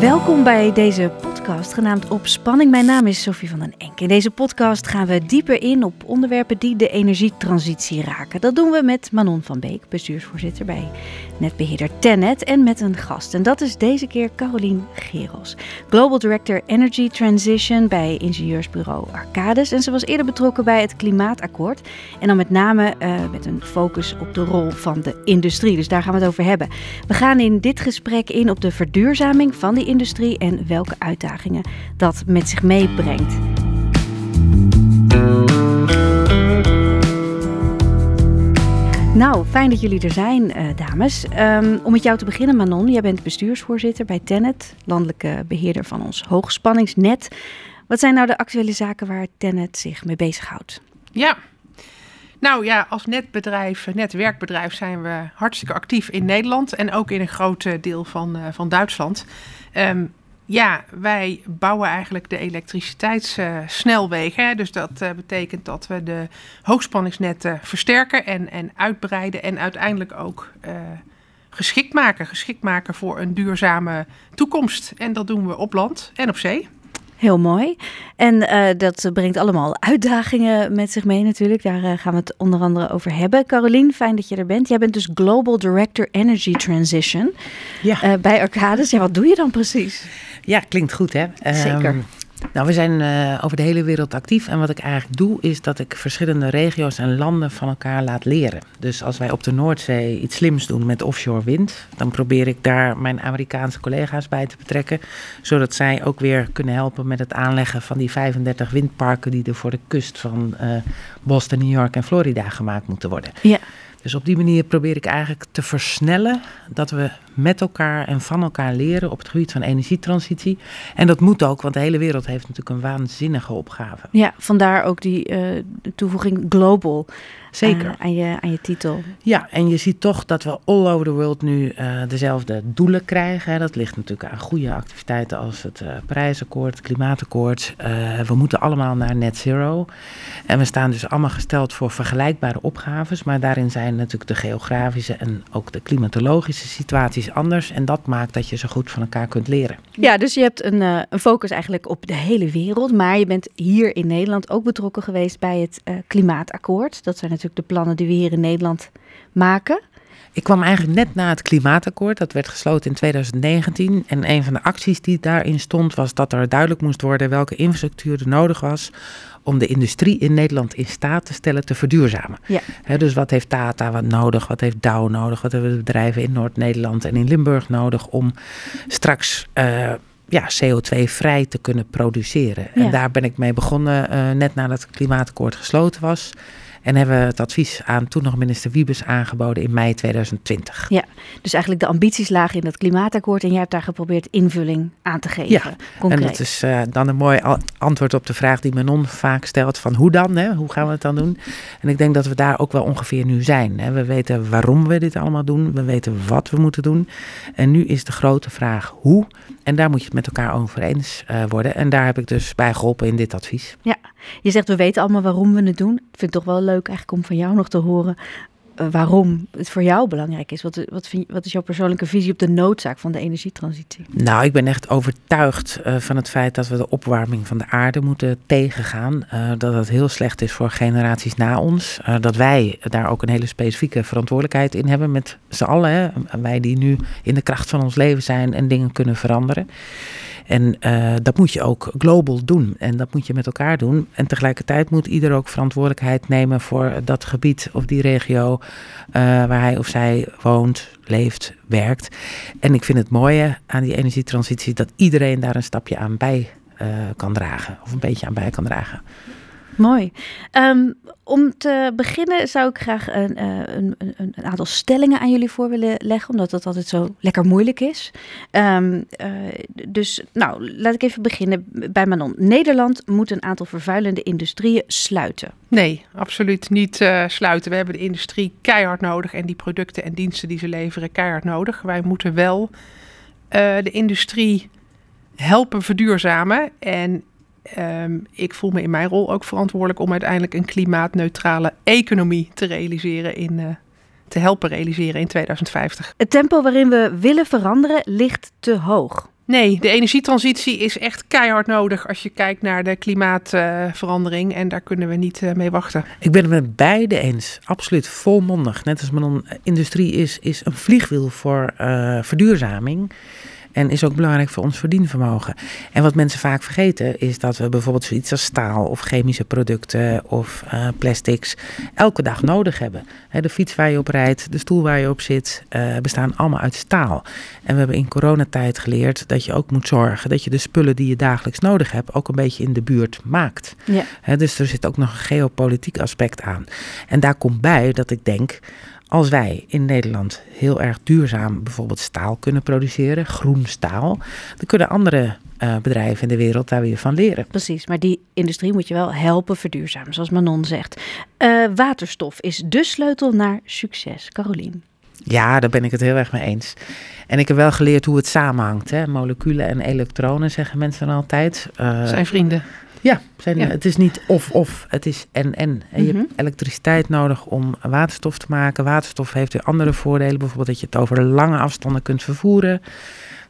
Welkom bij deze podcast genaamd Op Spanning. Mijn naam is Sophie van den Enk. In deze podcast gaan we dieper in op onderwerpen die de energietransitie raken. Dat doen we met Manon van Beek, bestuursvoorzitter bij netbeheerder Tennet en met een gast. En dat is deze keer Carolien Geros, Global Director Energy Transition bij ingenieursbureau Arcades. En ze was eerder betrokken bij het Klimaatakkoord en dan met name uh, met een focus op de rol van de industrie. Dus daar gaan we het over hebben. We gaan in dit gesprek in op de verduurzaming van die industrie en welke uitdagingen dat met zich meebrengt. Nou, fijn dat jullie er zijn, uh, dames. Um, om met jou te beginnen, Manon. Jij bent bestuursvoorzitter bij Tennet, landelijke beheerder van ons hoogspanningsnet. Wat zijn nou de actuele zaken waar Tennet zich mee bezighoudt? Ja, nou ja, als netbedrijf, netwerkbedrijf zijn we hartstikke actief in Nederland en ook in een groot deel van, van Duitsland. Um, ja, wij bouwen eigenlijk de elektriciteitssnelwegen. dus dat uh, betekent dat we de hoogspanningsnetten versterken en, en uitbreiden en uiteindelijk ook uh, geschikt maken. Geschikt maken voor een duurzame toekomst. En dat doen we op land en op zee. Heel mooi. En uh, dat brengt allemaal uitdagingen met zich mee natuurlijk. Daar uh, gaan we het onder andere over hebben. Carolien, fijn dat je er bent. Jij bent dus Global Director Energy Transition ja. uh, bij Arcades. Ja, wat doe je dan precies? Ja, klinkt goed hè. Zeker. Um, nou, we zijn uh, over de hele wereld actief. En wat ik eigenlijk doe, is dat ik verschillende regio's en landen van elkaar laat leren. Dus als wij op de Noordzee iets slims doen met offshore wind, dan probeer ik daar mijn Amerikaanse collega's bij te betrekken. Zodat zij ook weer kunnen helpen met het aanleggen van die 35 windparken die er voor de kust van uh, Boston, New York en Florida gemaakt moeten worden. Ja. Dus op die manier probeer ik eigenlijk te versnellen dat we met elkaar en van elkaar leren op het gebied van energietransitie. En dat moet ook, want de hele wereld heeft natuurlijk een waanzinnige opgave. Ja, vandaar ook die uh, toevoeging global. Zeker. Uh, aan, je, aan je titel. Ja, en je ziet toch dat we all over the world nu uh, dezelfde doelen krijgen. Dat ligt natuurlijk aan goede activiteiten als het uh, Parijsakkoord, het Klimaatakkoord. we moeten allemaal naar net zero. En we staan dus allemaal gesteld voor vergelijkbare opgaves. Maar daarin zijn natuurlijk de geografische en ook de klimatologische situaties anders. En dat maakt dat je zo goed van elkaar kunt leren. Ja, dus je hebt een, een focus eigenlijk op de hele wereld. Maar je bent hier in Nederland ook betrokken geweest bij het Klimaatakkoord. Dat zijn natuurlijk de plannen die we hier in Nederland maken. Ik kwam eigenlijk net na het klimaatakkoord. Dat werd gesloten in 2019. En een van de acties die daarin stond was dat er duidelijk moest worden welke infrastructuur er nodig was om de industrie in Nederland in staat te stellen te verduurzamen. Ja. He, dus wat heeft Tata wat nodig, wat heeft Dow nodig, wat hebben de bedrijven in Noord-Nederland en in Limburg nodig om straks uh, ja, CO2-vrij te kunnen produceren. Ja. En daar ben ik mee begonnen uh, net nadat het klimaatakkoord gesloten was. En hebben we het advies aan toen nog minister Wiebes aangeboden in mei 2020. Ja, dus eigenlijk de ambities lagen in het klimaatakkoord en jij hebt daar geprobeerd invulling aan te geven. Ja, concreet. en dat is uh, dan een mooi antwoord op de vraag die Manon vaak stelt van hoe dan, hè? hoe gaan we het dan doen? En ik denk dat we daar ook wel ongeveer nu zijn. Hè? We weten waarom we dit allemaal doen, we weten wat we moeten doen. En nu is de grote vraag hoe. En daar moet je het met elkaar over eens uh, worden. En daar heb ik dus bij geholpen in dit advies. Ja, je zegt we weten allemaal waarom we het doen. Ik vind het toch wel leuk eigenlijk om van jou nog te horen uh, waarom het voor jou belangrijk is. Wat, wat, vind, wat, is jouw persoonlijke visie op de noodzaak van de energietransitie? Nou, ik ben echt overtuigd uh, van het feit dat we de opwarming van de aarde moeten tegengaan. Uh, dat het heel slecht is voor generaties na ons. dat wij daar ook een hele specifieke verantwoordelijkheid in hebben met z'n allen. Wij die nu in de kracht van ons leven zijn en dingen kunnen veranderen. En uh, dat moet je ook global doen. En dat moet je met elkaar doen. En tegelijkertijd moet ieder ook verantwoordelijkheid nemen voor dat gebied of die regio uh, waar hij of zij woont, leeft, werkt. En ik vind het mooie aan die energietransitie dat iedereen daar een stapje aan bij uh, kan dragen. Of een beetje aan bij kan dragen. Mooi. Um, om te beginnen zou ik graag een, een, een, een, aantal stellingen aan jullie voor willen leggen, omdat dat altijd zo lekker moeilijk is. Um, uh, dus nou, laat ik even beginnen bij Manon. Nederland moet een aantal vervuilende industrieën sluiten. Nee, absoluut niet uh, sluiten. We hebben de industrie keihard nodig en die producten en diensten die ze leveren keihard nodig. Wij moeten wel de industrie helpen verduurzamen en Um, ik voel me in mijn rol ook verantwoordelijk om uiteindelijk een klimaatneutrale economie te realiseren in. Uh, te helpen realiseren in 2050. Het tempo waarin we willen veranderen ligt te hoog. Nee, de energietransitie is echt keihard nodig als je kijkt naar de klimaatverandering. en daar kunnen we niet uh, mee wachten. Ik ben het met beide eens. Absoluut volmondig. Net als mijn industrie is, is een vliegwiel voor uh, verduurzaming. En is ook belangrijk voor ons verdienvermogen. En wat mensen vaak vergeten is dat we bijvoorbeeld zoiets als staal of chemische producten of uh, plastics elke dag nodig hebben. de fiets waar je op rijdt, de stoel waar je op zit, uh, bestaan allemaal uit staal. En we hebben in coronatijd geleerd dat je ook moet zorgen dat je de spullen die je dagelijks nodig hebt ook een beetje in de buurt maakt. Ja. dus er zit ook nog een geopolitiek aspect aan. En daar komt bij dat ik denk als wij in Nederland heel erg duurzaam bijvoorbeeld staal kunnen produceren, groen staal, dan kunnen andere uh, bedrijven in de wereld daar weer van leren. Precies, maar die industrie moet je wel helpen verduurzamen, zoals Manon zegt. Uh, waterstof is de sleutel naar succes. Carolien. Ja, daar ben ik het heel erg mee eens. En ik heb wel geleerd hoe het samenhangt. Hè? Moleculen en elektronen, zeggen mensen dan altijd. Uh, Zijn vrienden. Ja, zijn, het is niet of-of, het is en-en. En je hebt mhm. elektriciteit nodig om waterstof te maken. Waterstof heeft weer andere voordelen. Bijvoorbeeld dat je het over lange afstanden kunt vervoeren.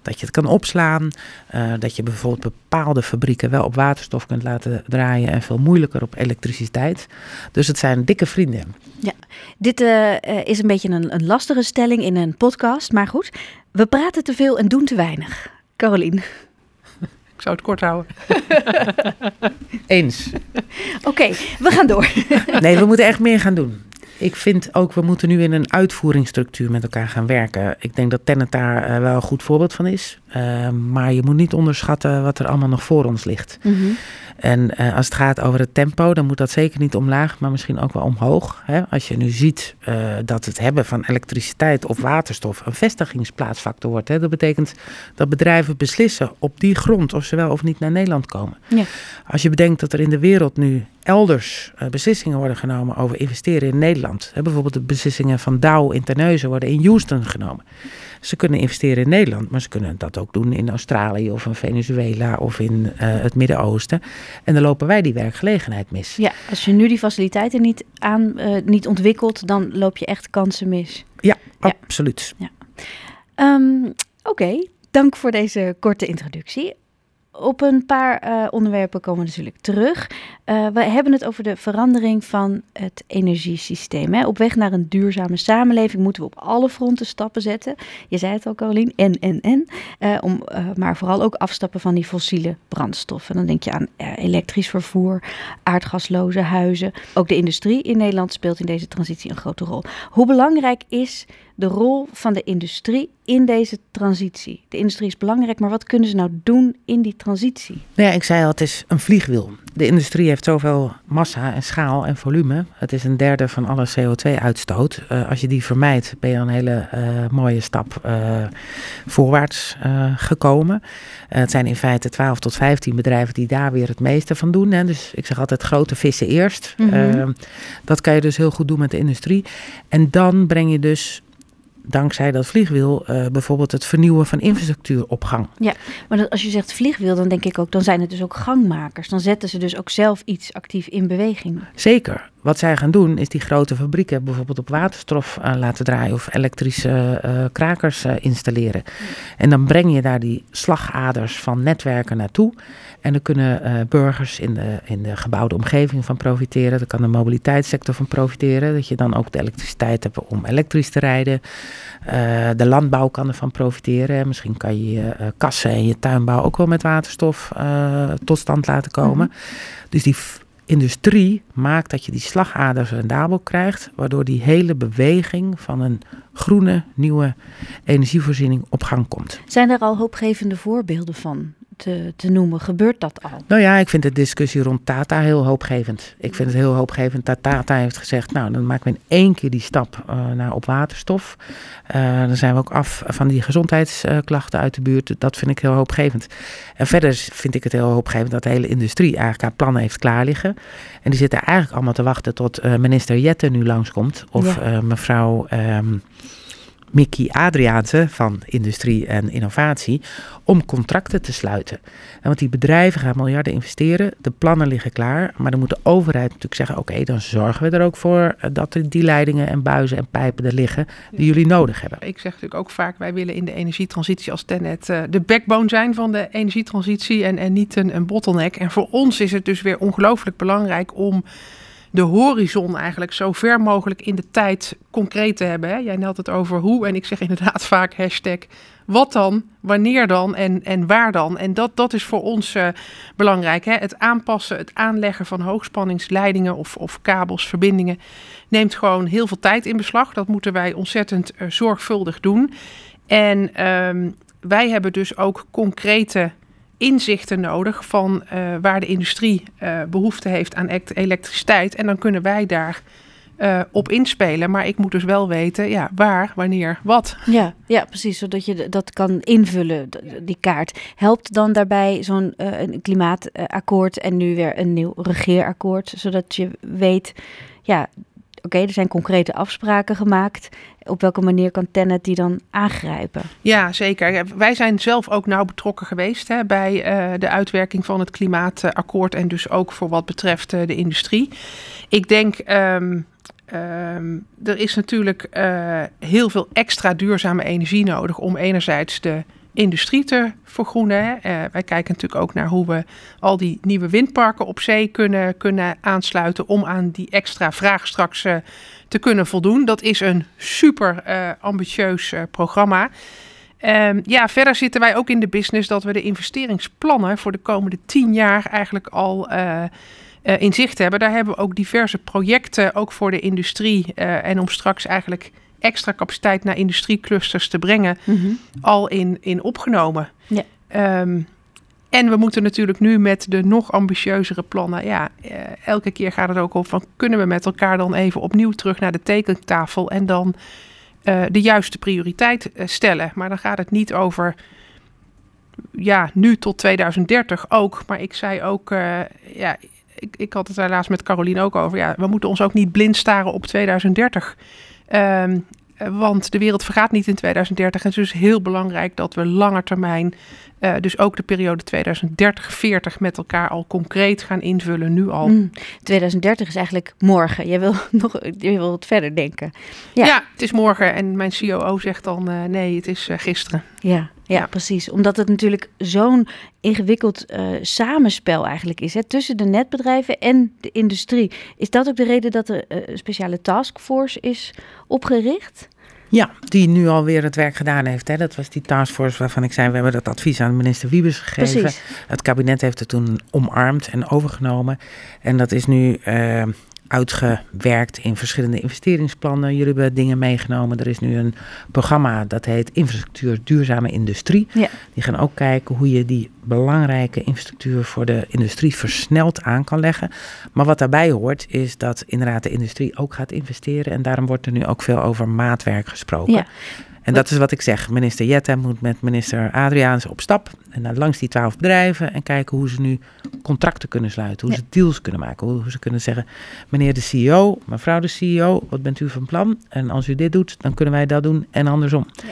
Dat je het kan opslaan. Uh, dat je bijvoorbeeld bepaalde fabrieken wel op waterstof kunt laten draaien. En veel moeilijker op elektriciteit. Dus het zijn dikke vrienden. Ja, dit uh, is een beetje een, een lastige stelling in een podcast. Maar goed, we praten te veel en doen te weinig. Carolien. Ik zou het kort houden. Eens. Oké, we gaan door. nee, we moeten echt meer gaan doen. Ik vind ook, we moeten nu in een uitvoeringsstructuur met elkaar gaan werken. Ik denk dat Tennet daar uh, wel een goed voorbeeld van is. Uh, maar je moet niet onderschatten wat er allemaal nog voor ons ligt. Mm -hmm. En uh, als het gaat over het tempo, dan moet dat zeker niet omlaag, maar misschien ook wel omhoog. Hè? Als je nu ziet dat het hebben van elektriciteit of waterstof een vestigingsplaatsfactor wordt. Hè? Dat betekent dat bedrijven beslissen op die grond of ze wel of niet naar Nederland komen. Ja. Als je bedenkt dat er in de wereld nu elders uh, beslissingen worden genomen over investeren in Nederland. Hè, bijvoorbeeld de beslissingen van Dow in Terneuzen worden in Houston genomen. Ze kunnen investeren in Nederland, maar ze kunnen dat ook doen in Australië of in Venezuela of in uh, het Midden-Oosten. En dan lopen wij die werkgelegenheid mis. Ja, als je nu die faciliteiten niet, aan, uh, niet ontwikkelt, dan loop je echt kansen mis. Ja, ja. absoluut. Ja. Um, Oké, okay. dank voor deze korte introductie op een paar uh, onderwerpen komen we natuurlijk terug. Uh, we hebben het over de verandering van het energiesysteem. Hè. Op weg naar een duurzame samenleving moeten we op alle fronten stappen zetten. Je zei het al, Carolien, en, en, en. Uh, om, maar vooral ook afstappen van die fossiele brandstoffen. Dan denk je aan elektrisch vervoer, aardgasloze huizen. Ook de industrie in Nederland speelt in deze transitie een grote rol. Hoe belangrijk is de rol van de industrie in deze transitie? De industrie is belangrijk, maar wat kunnen ze nou doen in die transitie? Nou ja, ik zei al, het is een vliegwiel. De industrie heeft zoveel massa en schaal en volume. Het is een derde van alle CO2-uitstoot. Uh, eh, als je die vermijdt, ben je een hele uh, mooie stap uh, voorwaarts gekomen. het zijn in feite 12 tot 15 bedrijven die daar weer het meeste van doen. Hè. Dus ik zeg altijd grote vissen eerst. Mm -hmm. dat kan je dus heel goed doen met de industrie. En dan breng je dus dankzij dat vliegwiel uh, bijvoorbeeld het vernieuwen van infrastructuur op gang. Ja, maar als je zegt vliegwiel, dan denk ik ook, dan zijn het dus ook gangmakers. Dan zetten ze dus ook zelf iets actief in beweging. Zeker. Wat zij gaan doen, is die grote fabrieken bijvoorbeeld op waterstof uh, laten draaien of elektrische uh, krakers installeren. En dan breng je daar die slagaders van netwerken naartoe. En dan kunnen burgers in de, in de gebouwde omgeving van profiteren. Daar kan de mobiliteitssector van profiteren. Dat je dan ook de elektriciteit hebt om elektrisch te rijden. De landbouw kan ervan profiteren. Misschien kan je je kassen en je tuinbouw ook wel met waterstof tot stand laten komen. -hmm. Dus die industrie maakt dat je die slagaders rendabel krijgt, waardoor die hele beweging van een groene nieuwe energievoorziening op gang komt. Zijn er al hoopgevende voorbeelden van? Te, te noemen. Gebeurt dat al? Nou ja, ik vind de discussie rond Tata heel hoopgevend. Ik vind het heel hoopgevend dat Tata heeft gezegd... nou, dan maken we in één keer die stap uh, naar op waterstof. Uh, dan zijn we ook af van die gezondheidsklachten uit de buurt. Dat vind ik heel hoopgevend. En verder vind ik het heel hoopgevend dat de hele industrie eigenlijk haar plannen heeft klaar liggen. En die zitten eigenlijk allemaal te wachten tot uh, minister Jette nu langskomt. Of ja. mevrouw... Um, Mickey Adriaanse van Industrie en Innovatie om contracten te sluiten. En want die bedrijven gaan miljarden investeren, de plannen liggen klaar, maar dan moet de overheid natuurlijk zeggen: oké, dan zorgen we er ook voor eh, dat er die leidingen en buizen en pijpen er liggen die jullie nodig hebben. Ik zeg natuurlijk ook vaak: wij willen in de energietransitie als Tenet uh, de backbone zijn van de energietransitie en, en niet een, een bottleneck. En voor ons is het dus weer ongelooflijk belangrijk om de horizon eigenlijk zo ver mogelijk in de tijd concreet te hebben. Hè? Jij had het over hoe en ik zeg inderdaad vaak hashtag wat dan, wanneer dan en, en waar dan. En dat, dat is voor ons uh, belangrijk. Hè? Het aanpassen, het aanleggen van hoogspanningsleidingen of, of kabels, verbindingen neemt gewoon heel veel tijd in beslag. Dat moeten wij ontzettend uh, zorgvuldig doen. En um, wij hebben dus ook concrete inzichten nodig van uh, waar de industrie uh, behoefte heeft aan elektriciteit. En dan kunnen wij daar uh, op inspelen. Maar ik moet dus wel weten, ja, waar, wanneer, wat. Ja, ja precies. Zodat je dat kan invullen, die kaart. Helpt dan daarbij zo'n klimaatakkoord en nu weer een nieuw regeerakkoord. Zodat je weet, ja, oké, er zijn concrete afspraken gemaakt. Op welke manier kan Tennet die dan aangrijpen? Ja, zeker. Wij zijn zelf ook nauw betrokken geweest hè, bij uh, de uitwerking van het klimaatakkoord en dus ook voor wat betreft uh, de industrie. Ik denk. Um, er is natuurlijk uh, heel veel extra duurzame energie nodig om enerzijds de industrie te vergroenen. Uh, wij kijken natuurlijk ook naar hoe we al die nieuwe windparken op zee kunnen, kunnen aansluiten om aan die extra vraag straks uh, te kunnen voldoen. Dat is een super uh, ambitieus programma. Um, ja, verder zitten wij ook in de business dat we de investeringsplannen voor de komende tien jaar eigenlijk al in zicht hebben. Daar hebben we ook diverse projecten, ook voor de industrie en om straks eigenlijk extra capaciteit naar industrieclusters te brengen, mm -hmm. al in, in opgenomen. Ja. Um, en we moeten natuurlijk nu met de nog ambitieuzere plannen. Ja, uh, elke keer gaat het ook over van kunnen we met elkaar dan even opnieuw terug naar de tekentafel en dan uh, de juiste prioriteit uh, stellen. Maar dan gaat het niet over ja, nu tot 2030 ook. Maar ik zei ook, ja, ik, ik had het laatst met Caroline ook over. Ja, we moeten ons ook niet blind staren op 2030. Um, want de wereld vergaat niet in 2030. En het is dus heel belangrijk dat we langer termijn, uh, dus ook de periode 2030-40 met elkaar al concreet gaan invullen, nu al. Mm, 2030 is eigenlijk morgen. Je wil nog je wil verder denken. Ja. ja het is morgen. En mijn COO zegt dan uh, nee, het is uh, gisteren. Ja, ja, precies. Omdat het natuurlijk zo'n ingewikkeld uh, samenspel eigenlijk is hè, tussen de netbedrijven en de industrie. Is dat ook de reden dat er een speciale taskforce is opgericht? Ja, die nu alweer het werk gedaan heeft. Hè. Dat was die taskforce waarvan ik zei, we hebben dat advies aan minister Wiebes gegeven. Precies. Het kabinet heeft het toen omarmd en overgenomen. En dat is nu uh, uitgewerkt in verschillende investeringsplannen. Jullie hebben dingen meegenomen. Er is nu een programma dat heet Infrastructuur Duurzame Industrie. Ja. Die gaan ook kijken hoe je die belangrijke infrastructuur voor de industrie versneld aan kan leggen. Maar wat daarbij hoort is dat inderdaad de industrie ook gaat investeren. En daarom wordt er nu ook veel over maatwerk gesproken. Ja. En dat is wat ik zeg. Minister Jette moet met minister Adriaans op stap. En naar langs die twaalf bedrijven. En kijken hoe ze nu contracten kunnen sluiten. Hoe ze deals kunnen maken. Hoe ze kunnen zeggen: meneer de CEO, mevrouw de CEO, wat bent u van plan? En als u dit doet, dan kunnen wij dat doen. En andersom. Ja.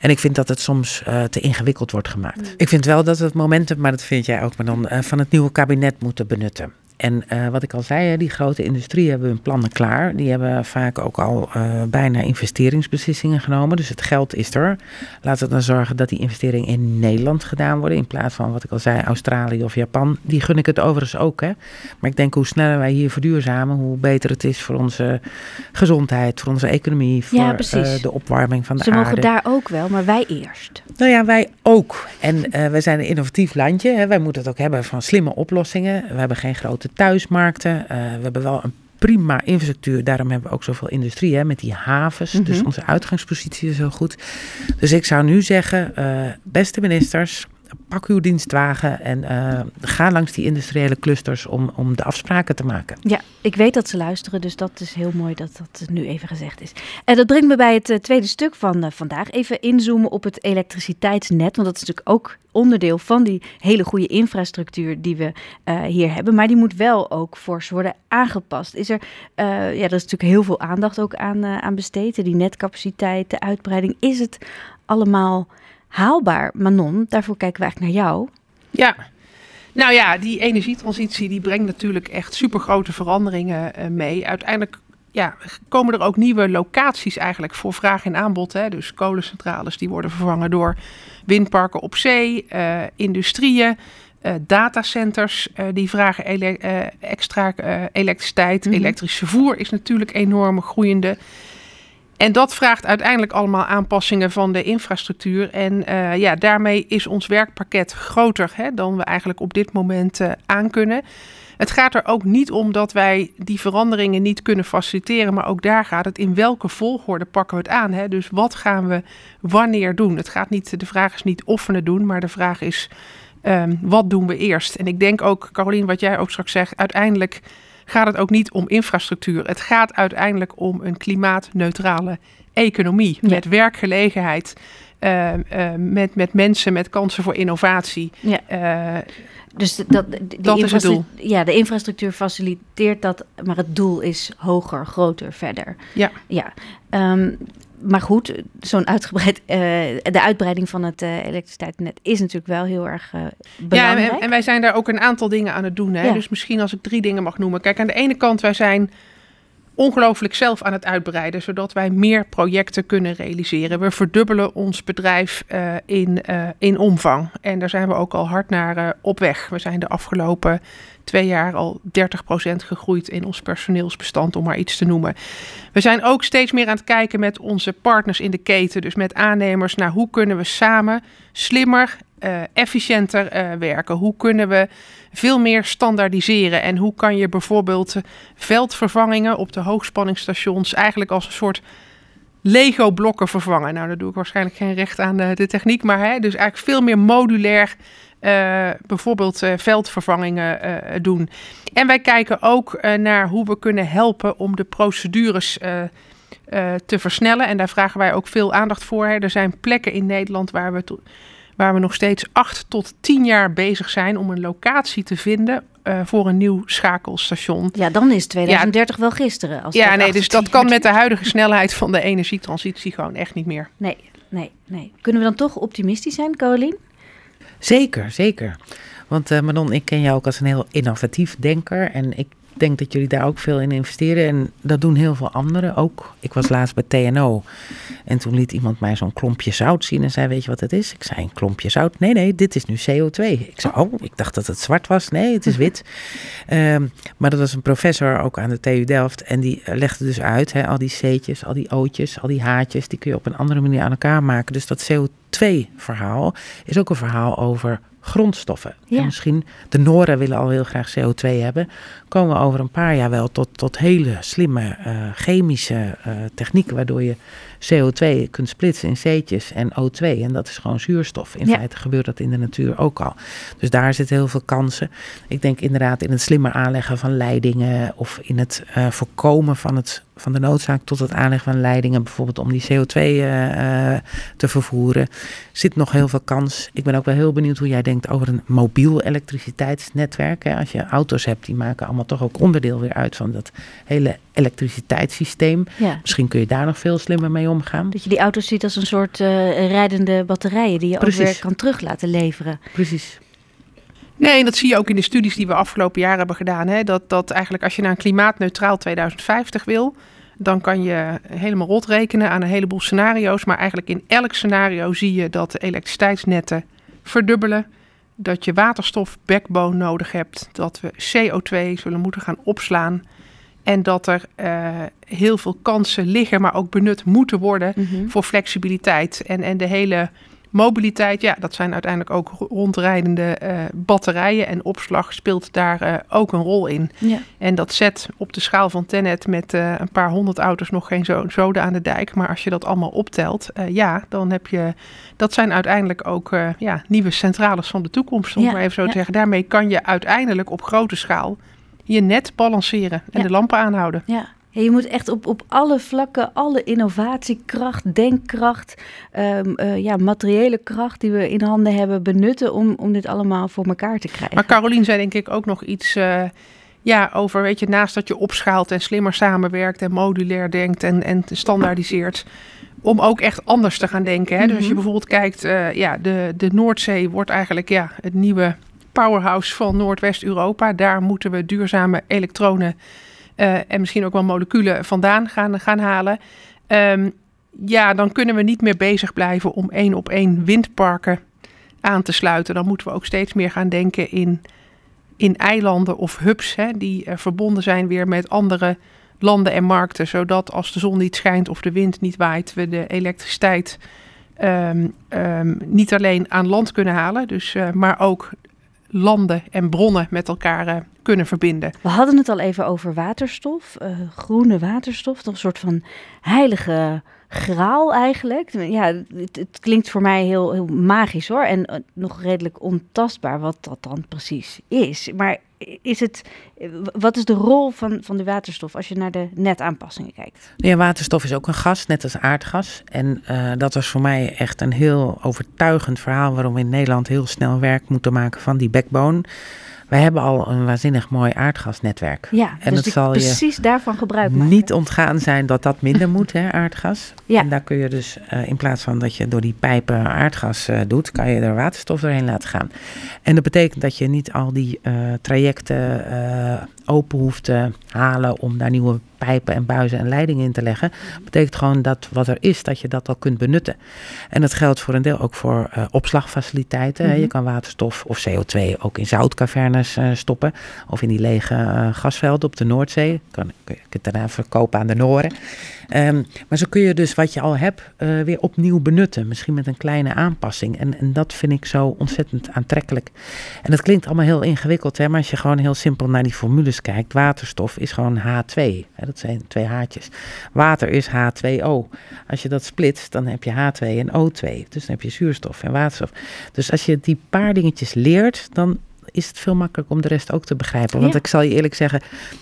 En ik vind dat het soms uh, te ingewikkeld wordt gemaakt. Ik vind wel dat we het momentum, maar dat vind jij ook, maar dan uh, van het nieuwe kabinet moeten benutten. En uh, wat ik al zei, die grote industrie hebben hun plannen klaar. Die hebben vaak ook al uh, bijna investeringsbeslissingen genomen. Dus het geld is er. Laten we dan zorgen dat die investeringen in Nederland gedaan worden. In plaats van wat ik al zei, Australië of Japan. Die gun ik het overigens ook. Hè. Maar ik denk hoe sneller wij hier verduurzamen, hoe beter het is voor onze gezondheid, voor onze economie, voor ja, uh, de opwarming van de Ze aarde. Ze mogen daar ook wel, maar wij eerst. Nou ja, wij ook. En wij zijn een innovatief landje. Hè. Wij moeten het ook hebben van slimme oplossingen. We hebben geen grote thuismarkten. Uh, we hebben wel een prima infrastructuur. Daarom hebben we ook zoveel industrie hè, met die havens. Mm -hmm. Dus onze uitgangspositie is heel goed. Dus ik zou nu zeggen, uh, beste ministers, pak uw dienstwagen en uh, ga langs die industriële clusters om, om de afspraken te maken. Ja, ik weet dat ze luisteren, dus dat is heel mooi dat dat nu even gezegd is. En dat brengt me bij het uh, tweede stuk van vandaag. Even inzoomen op het elektriciteitsnet, want dat is natuurlijk ook onderdeel van die hele goede infrastructuur die we hier hebben. Maar die moet wel ook fors worden aangepast. Is er, ja, er is natuurlijk heel veel aandacht ook aan, aan besteed. Die netcapaciteit, de uitbreiding. Is het allemaal haalbaar? Manon, daarvoor kijken we eigenlijk naar jou. Ja, nou ja, die energietransitie die brengt natuurlijk echt supergrote veranderingen uh, mee. Uiteindelijk ja, komen er ook nieuwe locaties eigenlijk voor vraag en aanbod. Hè? Dus kolencentrales die worden vervangen door windparken op zee, uh, industrieën. Uh, datacenters die vragen ele extra elektriciteit. Mm -hmm. Elektrisch vervoer is natuurlijk enorm groeiende. En dat vraagt uiteindelijk allemaal aanpassingen van de infrastructuur. En uh, ja, daarmee is ons werkpakket groter hè, dan we eigenlijk op dit moment uh, aan kunnen. Het gaat er ook niet om dat wij die veranderingen niet kunnen faciliteren, maar ook daar gaat het in welke volgorde pakken we het aan. Hè? Dus wat gaan we wanneer doen? Het gaat niet, de vraag is niet of we het doen, maar de vraag is um, wat doen we eerst? En ik denk ook, Carolien, wat jij ook straks zegt, uiteindelijk gaat het ook niet om infrastructuur. Het gaat uiteindelijk om een klimaatneutrale economie ja. met werkgelegenheid. Uh, uh, met, met mensen, met kansen voor innovatie. Ja. Uh, dus dat, dat is het doel. Ja, de infrastructuur faciliteert dat, maar het doel is hoger, groter, verder. Ja. ja. Um, maar goed, zo'n uitgebreid, uh, de uitbreiding van het uh, elektriciteitsnet is natuurlijk wel heel erg uh, belangrijk. Ja, en, en, wij zijn daar ook een aantal dingen aan het doen. Hè? Ja. Dus misschien als ik drie dingen mag noemen. Kijk, aan de ene kant, wij zijn ongelooflijk zelf aan het uitbreiden, zodat wij meer projecten kunnen realiseren. We verdubbelen ons bedrijf in, in omvang. En daar zijn we ook al hard naar op weg. We zijn de afgelopen twee jaar al 30% gegroeid in ons personeelsbestand, om maar iets te noemen. We zijn ook steeds meer aan het kijken met onze partners in de keten, dus met aannemers, naar hoe kunnen we samen slimmer, uh, efficiënter uh, werken? Hoe kunnen we veel meer standaardiseren? En hoe kan je bijvoorbeeld veldvervangingen op de hoogspanningsstations eigenlijk als een soort Lego-blokken vervangen? Nou, daar doe ik waarschijnlijk geen recht aan de, de techniek, maar hè, dus eigenlijk veel meer modulair bijvoorbeeld uh, veldvervangingen uh, doen. En wij kijken ook naar hoe we kunnen helpen om de procedures te versnellen. En daar vragen wij ook veel aandacht voor. Hè. Er zijn plekken in Nederland waar we, waar we nog steeds acht tot tien jaar bezig zijn om een locatie te vinden voor een nieuw schakelstation. Ja, dan is 2030 ja, wel gisteren. Als ja, nee, dus dat kan met de huidige snelheid van de energietransitie gewoon echt niet meer. Nee, nee, nee. Kunnen we dan toch optimistisch zijn, Caroline? Zeker, zeker. Want uh, Manon, ik ken jou ook als een heel innovatief denker. En ik denk dat jullie daar ook veel in investeren. En dat doen heel veel anderen ook. Ik was laatst bij TNO. En toen liet iemand mij zo'n klompje zout zien. En zei: Weet je wat het is? Ik zei: Een klompje zout. Nee, nee, dit is nu CO2. Ik zei: Oh, ik dacht dat het zwart was. Nee, het is wit. um, maar dat was een professor ook aan de TU Delft. En die legde dus uit: hè, al die C'tjes, al die O'tjes, al die H'tjes. Die kun je op een andere manier aan elkaar maken. Dus dat CO2-verhaal is ook een verhaal over grondstoffen. Ja. En misschien, de Noren willen al heel graag CO2 hebben. Komen we over een paar jaar wel tot, tot hele slimme uh, chemische uh, technieken, waardoor je CO2 kunt splitsen in C'tjes en O2. En dat is gewoon zuurstof. In ja. feite gebeurt dat in de natuur ook al. Dus daar zitten heel veel kansen. Ik denk inderdaad in het slimmer aanleggen van leidingen of in het uh, voorkomen van, het, van de noodzaak tot het aanleggen van leidingen, bijvoorbeeld om die CO2 uh, te vervoeren, zit nog heel veel kans. Ik ben ook wel heel benieuwd hoe jij denkt over een mobiel elektriciteitsnetwerk. Hè. Als je auto's hebt, die maken allemaal toch ook onderdeel weer uit van dat hele elektriciteitssysteem. Ja. Misschien kun je daar nog veel slimmer mee omgaan. Dat je die auto's ziet als een soort uh, rijdende batterijen die je Precies. ook weer kan terug laten leveren. Precies. Nee, dat zie je ook in de studies die we afgelopen jaar hebben gedaan. Hè? Dat, dat eigenlijk als je naar een klimaatneutraal 2050 wil, dan kan je helemaal rot rekenen aan een heleboel scenario's. Maar eigenlijk in elk scenario zie je dat de elektriciteitsnetten verdubbelen. Dat je waterstof backbone nodig hebt. Dat we CO2 zullen moeten gaan opslaan. En dat er uh, heel veel kansen liggen, maar ook benut moeten worden mm -hmm. voor flexibiliteit. En, en de hele Mobiliteit, ja, dat zijn uiteindelijk ook rondrijdende uh, batterijen en opslag speelt daar uh, ook een rol in. Ja. En dat zet op de schaal van Tenet met uh, een paar honderd auto's nog geen zo zoden aan de dijk. Maar als je dat allemaal optelt, ja, dan heb je, dat zijn uiteindelijk ook ja, nieuwe centrales van de toekomst, om ja. maar even zo te zeggen. Daarmee kan je uiteindelijk op grote schaal je net balanceren en de lampen aanhouden. Ja, je moet echt op, op alle vlakken, alle innovatiekracht, denkkracht, um, ja, materiële kracht die we in handen hebben benutten om, om dit allemaal voor elkaar te krijgen. Maar Carolien zei denk ik ook nog iets uh, ja, over, weet je, naast dat je opschaalt en slimmer samenwerkt en modulair denkt en, en standaardiseert. Om ook echt anders te gaan denken. Hè? Dus als je mhm. bijvoorbeeld kijkt, uh, ja, de, de Noordzee wordt eigenlijk ja, het nieuwe powerhouse van Noordwest-Europa. Daar moeten we duurzame elektronen uh, en misschien ook wel moleculen vandaan gaan, gaan halen. Um, ja, dan kunnen we niet meer bezig blijven om één op één windparken aan te sluiten. Dan moeten we ook steeds meer gaan denken in, in eilanden of hubs hè, die uh, verbonden zijn weer met andere landen en markten. Zodat als de zon niet schijnt of de wind niet waait, we de elektriciteit um, um, niet alleen aan land kunnen halen, dus, uh, maar ook landen en bronnen met elkaar uh, kunnen verbinden. We hadden het al even over waterstof, uh, groene waterstof, toch een soort van heilige graal eigenlijk. Ja, het, klinkt voor mij heel, heel magisch hoor en uh, nog redelijk ontastbaar wat dat dan precies is. Maar is het, wat is de rol van, van de waterstof als je naar de netaanpassingen kijkt? Ja, waterstof is ook een gas, net als aardgas. En uh, dat was voor mij echt een heel overtuigend verhaal waarom we in Nederland heel snel werk moeten maken van die backbone. Wij hebben al een waanzinnig mooi aardgasnetwerk. Ja, en dus het zal precies je daarvan gebruik maken. Niet ontgaan zijn dat dat minder moet, hè, aardgas. Ja. En daar kun je dus uh, in plaats van dat je door die pijpen aardgas uh, doet, kan je er waterstof doorheen laten gaan. En dat betekent dat je niet al die uh, trajecten open hoeft te halen om daar nieuwe pijpen en buizen en leidingen in te leggen. Dat betekent gewoon dat wat er is, dat je dat al kunt benutten. En dat geldt voor een deel ook voor uh, opslagfaciliteiten. Mm -hmm. Je kan waterstof of CO2 ook in zoutcavernes uh, stoppen. Of in die lege uh, gasvelden op de Noordzee. Kan, kun je het daarna verkopen aan de Noren. Um, maar zo kun je dus wat je al hebt weer opnieuw benutten. Misschien met een kleine aanpassing. En, en dat vind ik zo ontzettend aantrekkelijk. En dat klinkt allemaal heel ingewikkeld. Hè? Maar als je gewoon heel simpel naar die formules kijkt. Waterstof is gewoon H2. Hè? Dat zijn twee haartjes. Water is H2O. Als je dat splitst, dan heb je H2 en O2. Dus dan heb je zuurstof en waterstof. Dus als je die paar dingetjes leert, dan is het veel makkelijker om de rest ook te begrijpen. Want ik zal je eerlijk zeggen,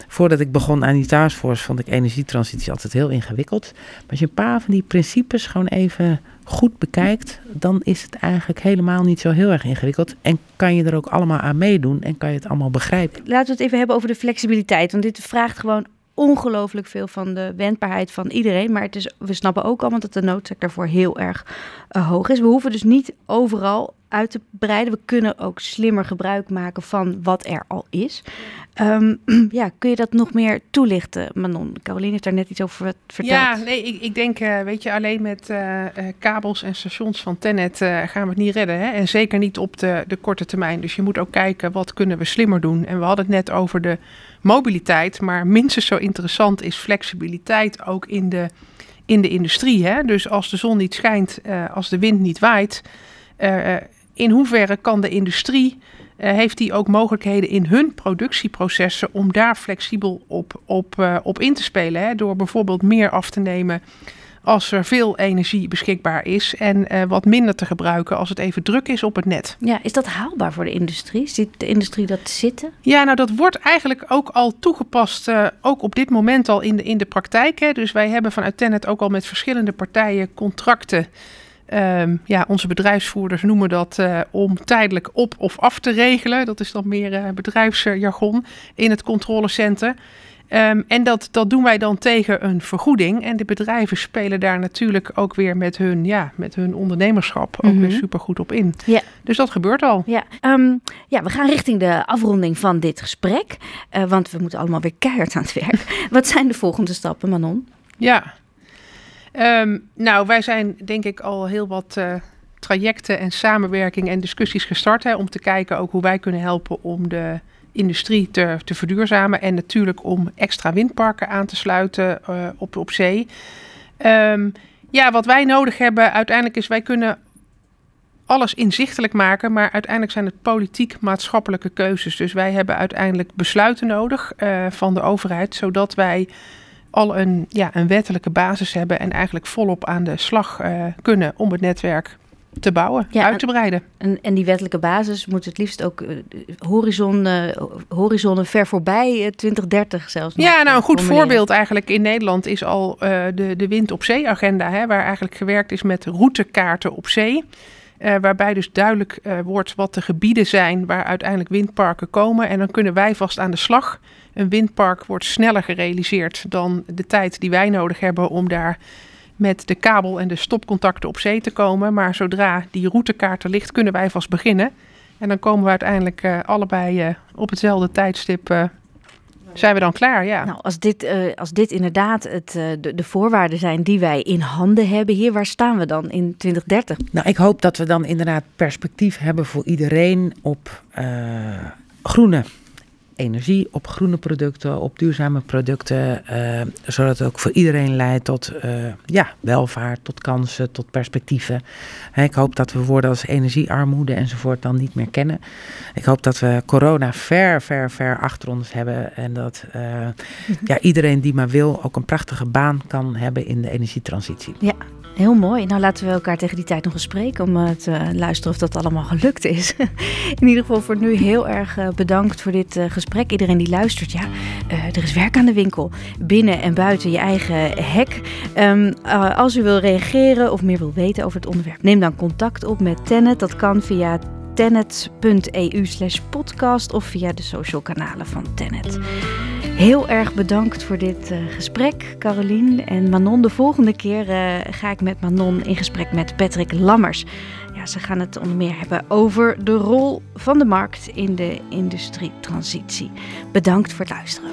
voordat ik begon aan die taskforce, vond ik energietransitie altijd heel ingewikkeld. Maar als je een paar van die principes gewoon even goed bekijkt, dan is het eigenlijk helemaal niet zo heel erg ingewikkeld. En kan je er ook allemaal aan meedoen en kan je het allemaal begrijpen. Laten we het even hebben over de flexibiliteit. Want dit vraagt gewoon ongelooflijk veel van de wendbaarheid van iedereen. Maar het is, we snappen ook allemaal dat de noodzaak daarvoor heel erg uh, hoog is. We hoeven dus niet overal uit te breiden. We kunnen ook slimmer gebruik maken van wat er al is. Um, ja, kun je dat nog meer toelichten, Manon? Caroline heeft daar net iets over verteld. Ja, nee, ik, ik denk, uh, weet je, alleen met uh, kabels en stations van Tenet gaan we het niet redden. Hè? En zeker niet op de, de korte termijn. Dus je moet ook kijken, wat kunnen we slimmer doen? En we hadden het net over de mobiliteit, maar minstens zo interessant is flexibiliteit ook in de, in de industrie. Hè? Dus als de zon niet schijnt, als de wind niet waait in hoeverre kan de industrie, heeft die ook mogelijkheden in hun productieprocessen om daar flexibel op, op, op in te spelen? Hè? Door bijvoorbeeld meer af te nemen als er veel energie beschikbaar is en uh, wat minder te gebruiken als het even druk is op het net. Ja, is dat haalbaar voor de industrie? Ziet de industrie dat zitten? Ja, nou dat wordt eigenlijk ook al toegepast, uh, ook op dit moment al in de, in de praktijk. Hè. Dus wij hebben vanuit Tenet ook al met verschillende partijen contracten Um, ja, onze bedrijfsvoerders noemen dat uh, om tijdelijk op of af te regelen. Dat is dan meer bedrijfsjargon in het controlecenter. Um, en dat, dat doen wij dan tegen een vergoeding. En de bedrijven spelen daar natuurlijk ook weer met hun, ja, met hun ondernemerschap ook mm -hmm. weer mhm. super goed op in. Ja. Dus dat gebeurt al. Ja, um, ja, we gaan richting de afronding van dit gesprek. Uh, want we moeten allemaal weer keihard aan het werk. Wat zijn de volgende stappen, Manon? Ja, Um, nou, wij zijn denk ik al heel wat uh, trajecten en samenwerking en discussies gestart. Hè, om te kijken ook hoe wij kunnen helpen om de industrie te, verduurzamen. En natuurlijk om extra windparken aan te sluiten uh, op, op zee. Um, ja, wat wij nodig hebben uiteindelijk is wij kunnen alles inzichtelijk maken, maar uiteindelijk zijn het politiek-maatschappelijke keuzes. Dus wij hebben uiteindelijk besluiten nodig uh, van de overheid, zodat wij al een, ja, een wettelijke basis hebben en eigenlijk volop aan de slag uh, kunnen om het netwerk te bouwen, ja, uit te breiden. En, en die wettelijke basis moet het liefst ook uh, horizon, uh, horizonnen ver voorbij uh, 2030 zelfs. Ja, nou een goed voorbeeld eigenlijk in Nederland is al de, de wind op zee agenda, hè, waar eigenlijk gewerkt is met routekaarten op zee. waarbij dus duidelijk wordt wat de gebieden zijn waar uiteindelijk windparken komen. En dan kunnen wij vast aan de slag. Een windpark wordt sneller gerealiseerd dan de tijd die wij nodig hebben om daar met de kabel en de stopcontacten op zee te komen. Maar zodra die routekaart er ligt, kunnen wij vast beginnen. En dan komen we uiteindelijk uh, allebei uh, op hetzelfde tijdstip. Uh, zijn we dan klaar? Ja. Nou, als dit, als dit inderdaad het, de, de, voorwaarden zijn die wij in handen hebben hier, waar staan we dan in 2030? Nou, ik hoop dat we dan inderdaad perspectief hebben voor iedereen op groene energie, op groene producten, op duurzame producten. Uh, zodat het ook voor iedereen leidt tot uh, ja, welvaart, tot kansen, tot perspectieven. ik hoop dat we woorden als energiearmoede enzovoort dan niet meer kennen. Ik hoop dat we corona ver, ver, ver achter ons hebben. En dat uh, ja, iedereen die maar wil ook een prachtige baan kan hebben in de energietransitie. Ja, Heel mooi. Nou, laten we elkaar tegen die tijd nog eens spreken om uh, te luisteren of dat allemaal gelukt is. In ieder geval voor nu heel erg uh, bedankt voor dit uh, gesprek. Iedereen die luistert, ja, er is werk aan de winkel. Binnen en buiten je eigen hek. Um, als u wil reageren of meer wil weten over het onderwerp, neem dan contact op met Tennet. Dat kan via tennet.eu slash podcast of via de social kanalen van Tennet. Heel erg bedankt voor dit uh, gesprek, Carolien en Manon. De volgende keer uh, ga ik met Manon in gesprek met Patrick Lammers. Ja, ze gaan het onder meer hebben over de rol van de markt in de industrietransitie. Bedankt voor het luisteren.